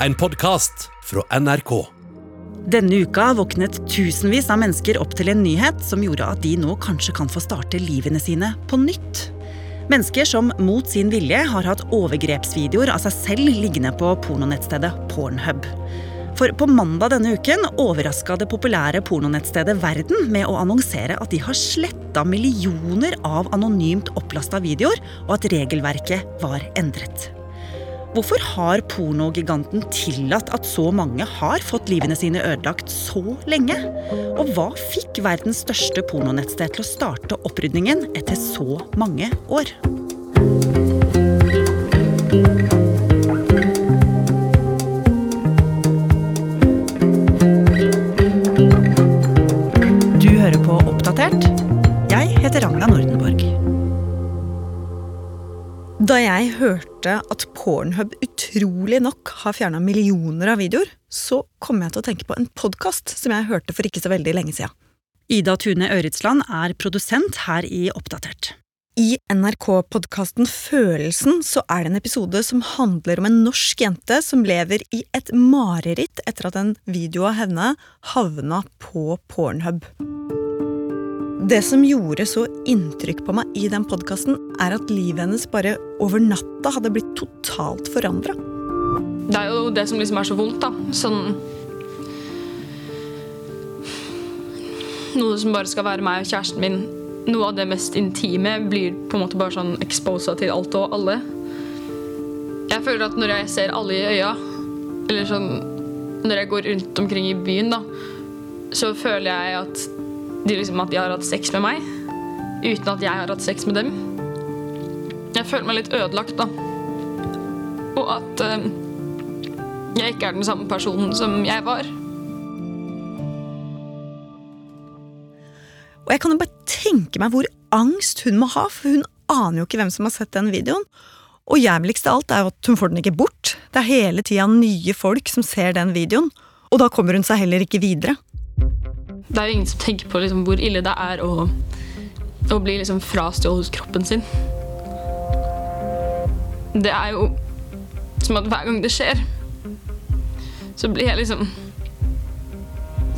en podkast fra NRK. Denne uka våknet tusenvis av mennesker opp til en nyhet som gjorde at de nå kanskje kan få starte livene sine på nytt. Mennesker som mot sin vilje har hatt overgrepsvideoer av seg selv liggende på pornonettstedet Pornhub. For på mandag denne uken overraska det populære pornonettstedet Verden med å annonsere at de har sletta millioner av anonymt opplasta videoer, og at regelverket var endret. Hvorfor har pornogiganten tillatt at så mange har fått livene sine ødelagt så lenge? Og hva fikk verdens største pornonettsted til å starte opprydningen etter så mange år? Du hører på Oppdatert. Jeg heter Ragna Nordenborg. Da jeg hørte at Pornhub utrolig nok har fjerna millioner av videoer, så kom jeg til å tenke på en podkast som jeg hørte for ikke så veldig lenge siden. Ida Tune Øritsland er produsent her i Oppdatert. I NRK-podkasten Følelsen så er det en episode som handler om en norsk jente som lever i et mareritt etter at en video av henne havna på Pornhub. Det som gjorde så inntrykk på meg i den podkasten, er at livet hennes bare over natta hadde blitt totalt forandra. Det er jo det som liksom er så vondt, da. Sånn Noe som bare skal være meg og kjæresten min. Noe av det mest intime blir på en måte bare sånn exposa til alt og alle. Jeg føler at når jeg ser alle i øya, eller sånn Når jeg går rundt omkring i byen, da, så føler jeg at de, liksom, at de har hatt sex med meg, uten at jeg har hatt sex med dem. Jeg føler meg litt ødelagt, da. Og at uh, jeg ikke er den samme personen som jeg var. Og jeg kan jo bare tenke meg hvor angst hun må ha, for hun aner jo ikke hvem som har sett den videoen. Og jævligst av alt er jo at hun får den ikke bort. Det er hele tida nye folk som ser den videoen, og da kommer hun seg heller ikke videre. Det er jo ingen som tenker på liksom, hvor ille det er å, å bli liksom, frastjålet kroppen sin. Det er jo som at hver gang det skjer, så blir jeg liksom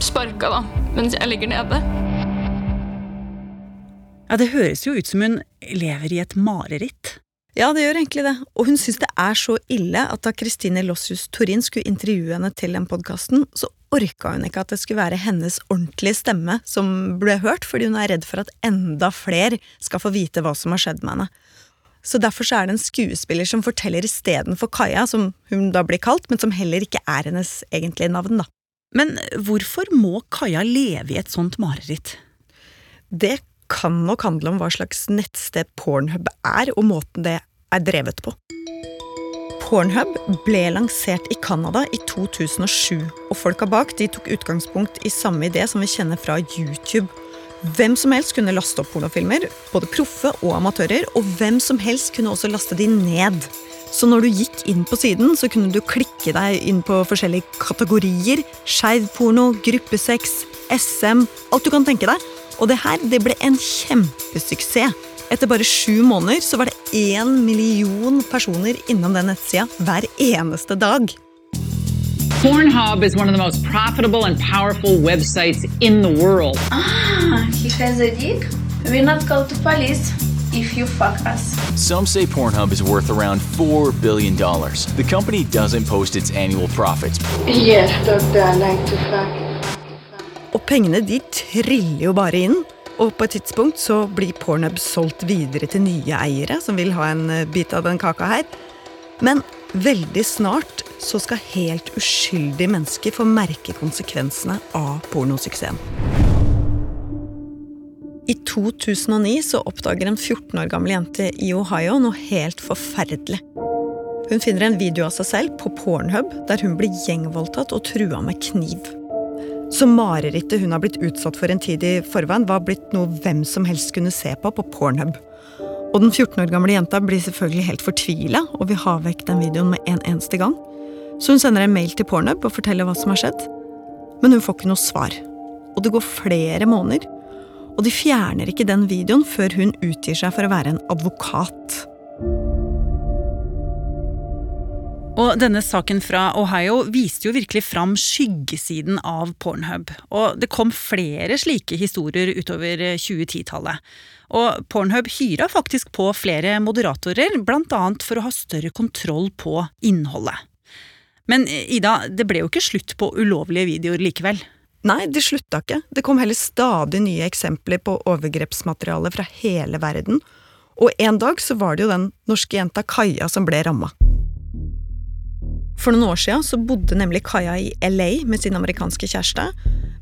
sparka, da, mens jeg ligger nede. Ja, Det høres jo ut som hun lever i et mareritt. Ja, det gjør egentlig det. Og hun syns det er så ille at da Kristine Lossius Torin skulle intervjue henne til den podkasten, så orka hun ikke at det skulle være hennes ordentlige stemme som ble hørt, fordi hun er redd for at enda flere skal få vite hva som har skjedd med henne. Så derfor så er det en skuespiller som forteller istedenfor Kaja, som hun da blir kalt, men som heller ikke er hennes egentlige navn, da. Men hvorfor må Kaja leve i et sånt mareritt? Det kan nok handle om hva slags nettsted Pornhub er, og måten det er drevet på. Pornhub ble lansert i Canada i 2007, og folka bak de tok utgangspunkt i samme idé som vi kjenner fra YouTube. Hvem som helst kunne laste opp pornofilmer, både proffe og amatører, og hvem som helst kunne også laste de ned. Så når du gikk inn på siden, så kunne du klikke deg inn på forskjellige kategorier. Skeiv porno, gruppesex, SM, alt du kan tenke deg. Og det her det ble en kjempesuksess. Etter bare sju måneder så var det én million personer innom den nettsida hver eneste dag. Pornhub is one of the most profitable and powerful websites in the world. Ah, he has a dick? We're not called to police if you fuck us. Some say Pornhub is worth around $4 billion. The company doesn't post its annual profits, Yes, doctor, I like to fuck. Og pengene de triller jo bare inn. Og på et tidspunkt så blir Pornhub solgt videre til nye eiere som vil ha en eh, bit av den kaka her. Men veldig snart så skal helt uskyldige mennesker få merke konsekvensene av pornosuksessen. I 2009 så oppdager en 14 år gammel jente i Ohio noe helt forferdelig. Hun finner en video av seg selv på Pornhub der hun blir gjengvoldtatt og trua med kniv. Så marerittet hun har blitt utsatt for en tid i forveien, var blitt noe hvem som helst kunne se på på Pornhub. Og den 14 år gamle jenta blir selvfølgelig helt fortvila og vil ha vekk den videoen med en eneste gang. Så hun sender en mail til Pornhub og forteller hva som har skjedd. Men hun får ikke noe svar. Og det går flere måneder. Og de fjerner ikke den videoen før hun utgir seg for å være en advokat. Og denne saken fra Ohio viste jo virkelig fram skyggesiden av Pornhub. Og det kom flere slike historier utover 2010-tallet. Og Pornhub hyra faktisk på flere moderatorer, bl.a. for å ha større kontroll på innholdet. Men Ida, det ble jo ikke slutt på ulovlige videoer likevel. Nei, det slutta ikke. Det kom heller stadig nye eksempler på overgrepsmateriale fra hele verden. Og en dag så var det jo den norske jenta Kaja som ble ramma. For noen år siden så bodde nemlig Kaja i LA med sin amerikanske kjæreste.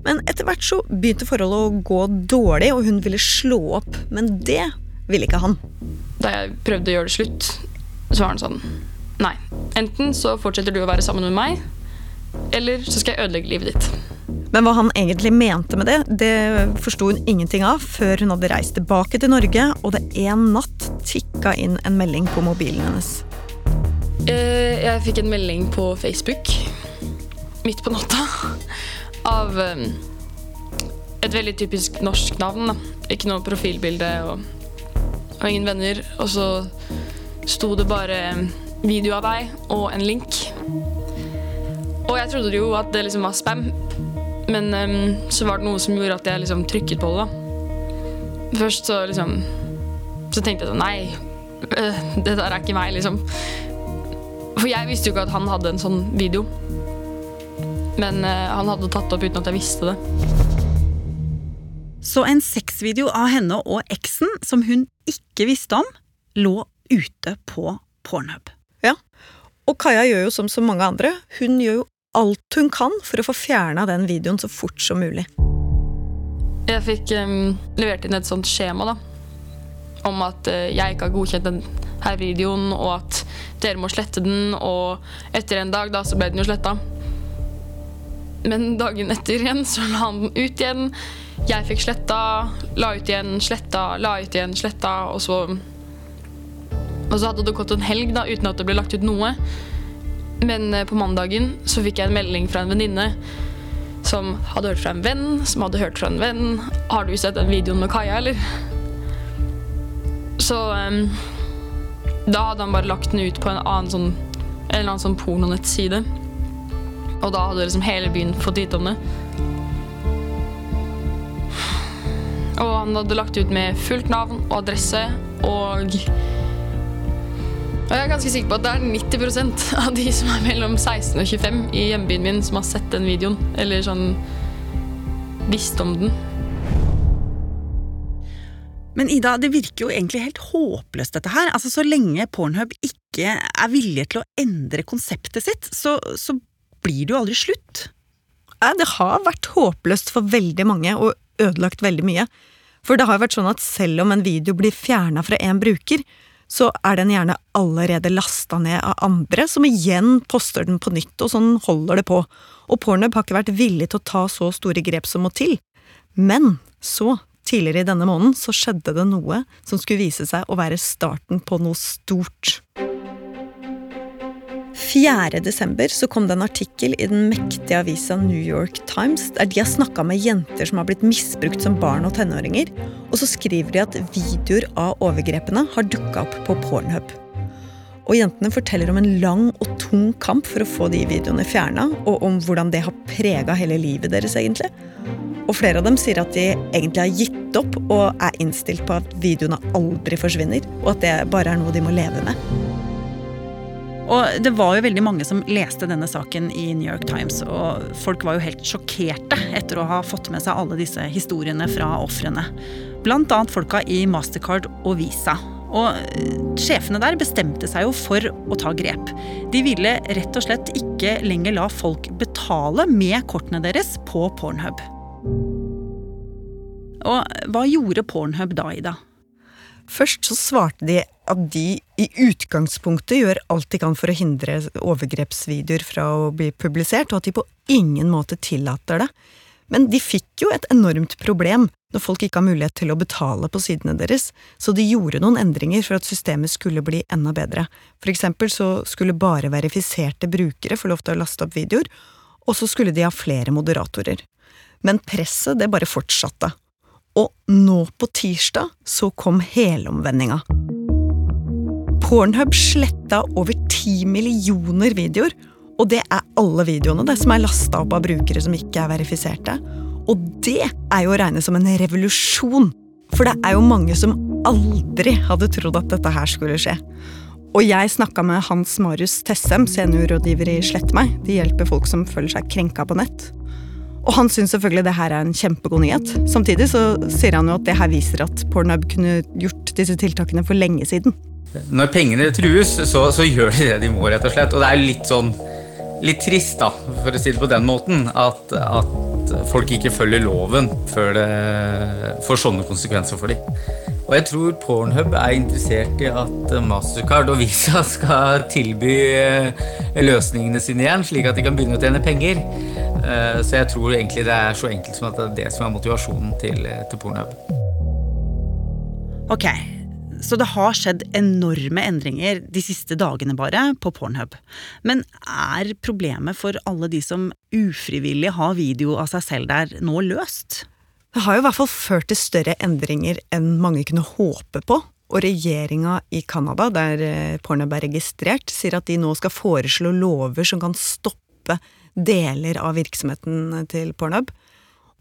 Men etter hvert så begynte forholdet å gå dårlig, og hun ville slå opp. Men det ville ikke han. Da jeg prøvde å gjøre det slutt, så var han sånn Nei. Enten så fortsetter du å være sammen med meg, eller så skal jeg ødelegge livet ditt. Men hva han egentlig mente med det, det forsto hun ingenting av før hun hadde reist tilbake til Norge, og det en natt tikka inn en melding på mobilen hennes. Eh, jeg fikk en melding på Facebook midt på natta av eh, et veldig typisk norsk navn. Ikke noe profilbilde og, og, ingen venner. Og så sto det bare video av deg og en link. Og jeg trodde jo at det liksom var spam, men så var det noe som gjorde at jeg liksom trykket på det. Først så liksom Så tenkte jeg sånn Nei, det der er ikke meg, liksom. For jeg visste jo ikke at han hadde en sånn video. Men uh, han hadde tatt det opp uten at jeg visste det. Så en sexvideo av henne og eksen som hun ikke visste om, lå ute på Pornhub. Ja, og Kaja gjør jo som så mange andre. Hun gjør jo alt hun kan for å få fjerna den videoen så fort som mulig. Jeg fikk um, levert inn et sånt skjema da, om at uh, jeg ikke har godkjent denne videoen, og at dere må slette den, og etter en dag da, så ble den jo sletta. Men dagen etter igjen så la han den ut igjen. Jeg fikk sletta, la ut igjen, sletta, la ut igjen, sletta, og så Og så hadde det gått en helg da, uten at det ble lagt ut noe. Men eh, på mandagen så fikk jeg en melding fra en venninne som hadde hørt fra en venn, som hadde hørt fra en venn. 'Har du sett den videoen med Kaja, eller?' Så um, da hadde han bare lagt den ut på en annen sånn, en eller annen sånn pornonettside. Og da hadde liksom hele byen fått vite om det. Og han hadde lagt ut med fullt navn og adresse og Og jeg er ganske sikker på at det er 90% av de som er mellom 16 og 25 i hjembyen min, som har sett den videoen. Eller sånn visst om den. Men Ida, det virker jo egentlig helt håpløst dette her. Altså Så lenge Pornhub ikke er villige til å endre konseptet sitt, så, så blir det jo aldri slutt. Det har vært håpløst for veldig mange, og ødelagt veldig mye. For det har vært sånn at selv om en video blir fjerna fra én bruker, så er den gjerne allerede lasta ned av andre, som igjen poster den på nytt, og sånn holder det på. Og Pornhub har ikke vært villig til å ta så store grep som må til. Men så Tidligere i denne måneden så skjedde det noe som skulle vise seg å være starten på noe stort. 4. desember så kom det en artikkel i den mektige avisa New York Times der de har snakka med jenter som har blitt misbrukt som barn og tenåringer, og så skriver de at videoer av overgrepene har dukka opp på Pornhub. Og jentene forteller om en lang og tung kamp for å få de videoene fjerna, og om hvordan det har prega hele livet deres, egentlig. Og flere av dem sier at de egentlig har gitt opp og er innstilt på at videoene aldri forsvinner, og at det bare er noe de må leve med. Og det var jo veldig mange som leste denne saken i New York Times, og folk var jo helt sjokkerte etter å ha fått med seg alle disse historiene fra ofrene. Blant annet folka i Mastercard og Visa. Og eh, sjefene der bestemte seg jo for å ta grep. De ville rett og slett ikke lenger la folk betale med kortene deres på Pornhub. Og hva gjorde Pornhub da, Ida? Først så svarte de at de i utgangspunktet gjør alt de kan for å hindre overgrepsvideoer fra å bli publisert, og at de på ingen måte tillater det. Men de fikk jo et enormt problem når folk ikke har mulighet til å betale på sidene deres, så de gjorde noen endringer for at systemet skulle bli enda bedre. For eksempel så skulle bare verifiserte brukere få lov til å laste opp videoer, og så skulle de ha flere moderatorer. Men presset, det bare fortsatte. Og nå på tirsdag så kom helomvendinga. Pornhub sletta over ti millioner videoer. Og det er alle videoene det som er lasta opp av brukere som ikke er verifiserte. Og det er jo å regne som en revolusjon. For det er jo mange som aldri hadde trodd at dette her skulle skje. Og jeg snakka med Hans Marius Tessem, seniorrådgiver i Slett meg. De hjelper folk som føler seg krenka på nett. Og han syns selvfølgelig det her er en kjempegod nyhet. Samtidig så sier han jo at det her viser at Pornhub kunne gjort disse tiltakene for lenge siden. Når pengene trues, så, så gjør de det de må, rett og slett. Og det er litt sånn litt trist, da, for å si det på den måten, at, at folk ikke følger loven før det får sånne konsekvenser for dem. Og jeg tror Pornhub er interessert i at Mastercard og Visa skal tilby eh, løsningene sine igjen, slik at de kan begynne å tjene penger. Eh, så jeg tror egentlig det er så enkelt som at det er det som er motivasjonen til, eh, til Pornhub. Ok, så det har skjedd enorme endringer de siste dagene bare på Pornhub. Men er problemet for alle de som ufrivillig har video av seg selv der, nå løst? Det har jo i hvert fall ført til større endringer enn mange kunne håpe på. Og regjeringa i Canada, der eh, Pornhub er registrert, sier at de nå skal foreslå lover som kan stoppe deler av virksomheten til Pornhub.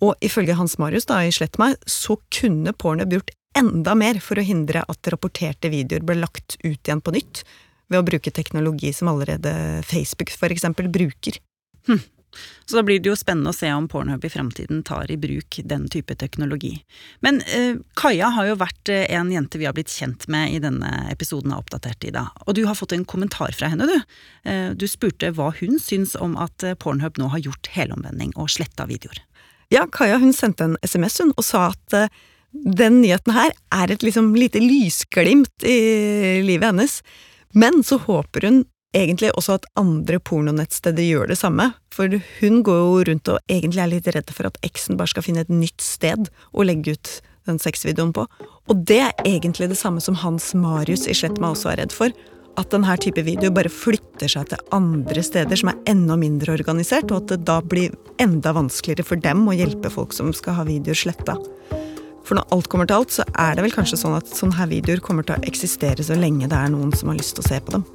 Og ifølge Hans Marius da, i Slett meg, så kunne Pornhub gjort enda mer for å hindre at rapporterte videoer ble lagt ut igjen på nytt, ved å bruke teknologi som allerede Facebook eksempel bruker. Hm. Så da blir det jo spennende å se om Pornhub i fremtiden tar i bruk den type teknologi. Men eh, Kaja har jo vært eh, en jente vi har blitt kjent med i denne episoden av Oppdatert, Ida. Og du har fått en kommentar fra henne, du. Eh, du spurte hva hun syns om at eh, Pornhub nå har gjort helomvending og sletta videoer. Ja, Kaja hun sendte en SMS hun og sa at eh, den nyheten her er et liksom lite lysglimt i livet hennes. Men så håper hun egentlig også at andre pornonettsteder gjør det samme, for hun går jo rundt og egentlig er litt redd for at eksen bare skal finne et nytt sted å legge ut den sexvideoen på. Og det er egentlig det samme som Hans Marius i Slettma også er redd for. At denne type video bare flytter seg til andre steder som er enda mindre organisert, og at det da blir enda vanskeligere for dem å hjelpe folk som skal ha videoer sletta. For når alt kommer til alt, så er det vel kanskje sånn at sånne her videoer kommer til å eksistere så lenge det er noen som har lyst til å se på dem.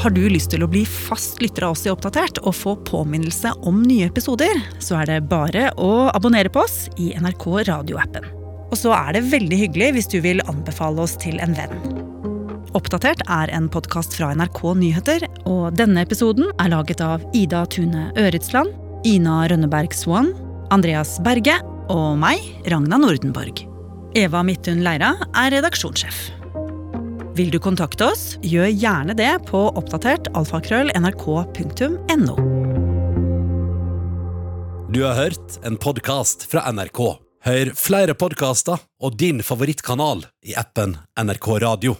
Har du lyst til å bli fast lytter av oss i Oppdatert og få påminnelse om nye episoder, så er det bare å abonnere på oss i NRK radioappen. Og så er det veldig hyggelig hvis du vil anbefale oss til en venn. Oppdatert er en podkast fra NRK Nyheter, og denne episoden er laget av Ida Tune Øretsland, Ina Rønneberg Swan, Andreas Berge og meg, Ragna Nordenborg. Eva Midthun Leira er redaksjonssjef. Vil du kontakte oss, gjør gjerne det på oppdatert alfakrøll. Du har hørt en podkast fra NRK. Hør flere podkaster og din favorittkanal i appen NRK Radio.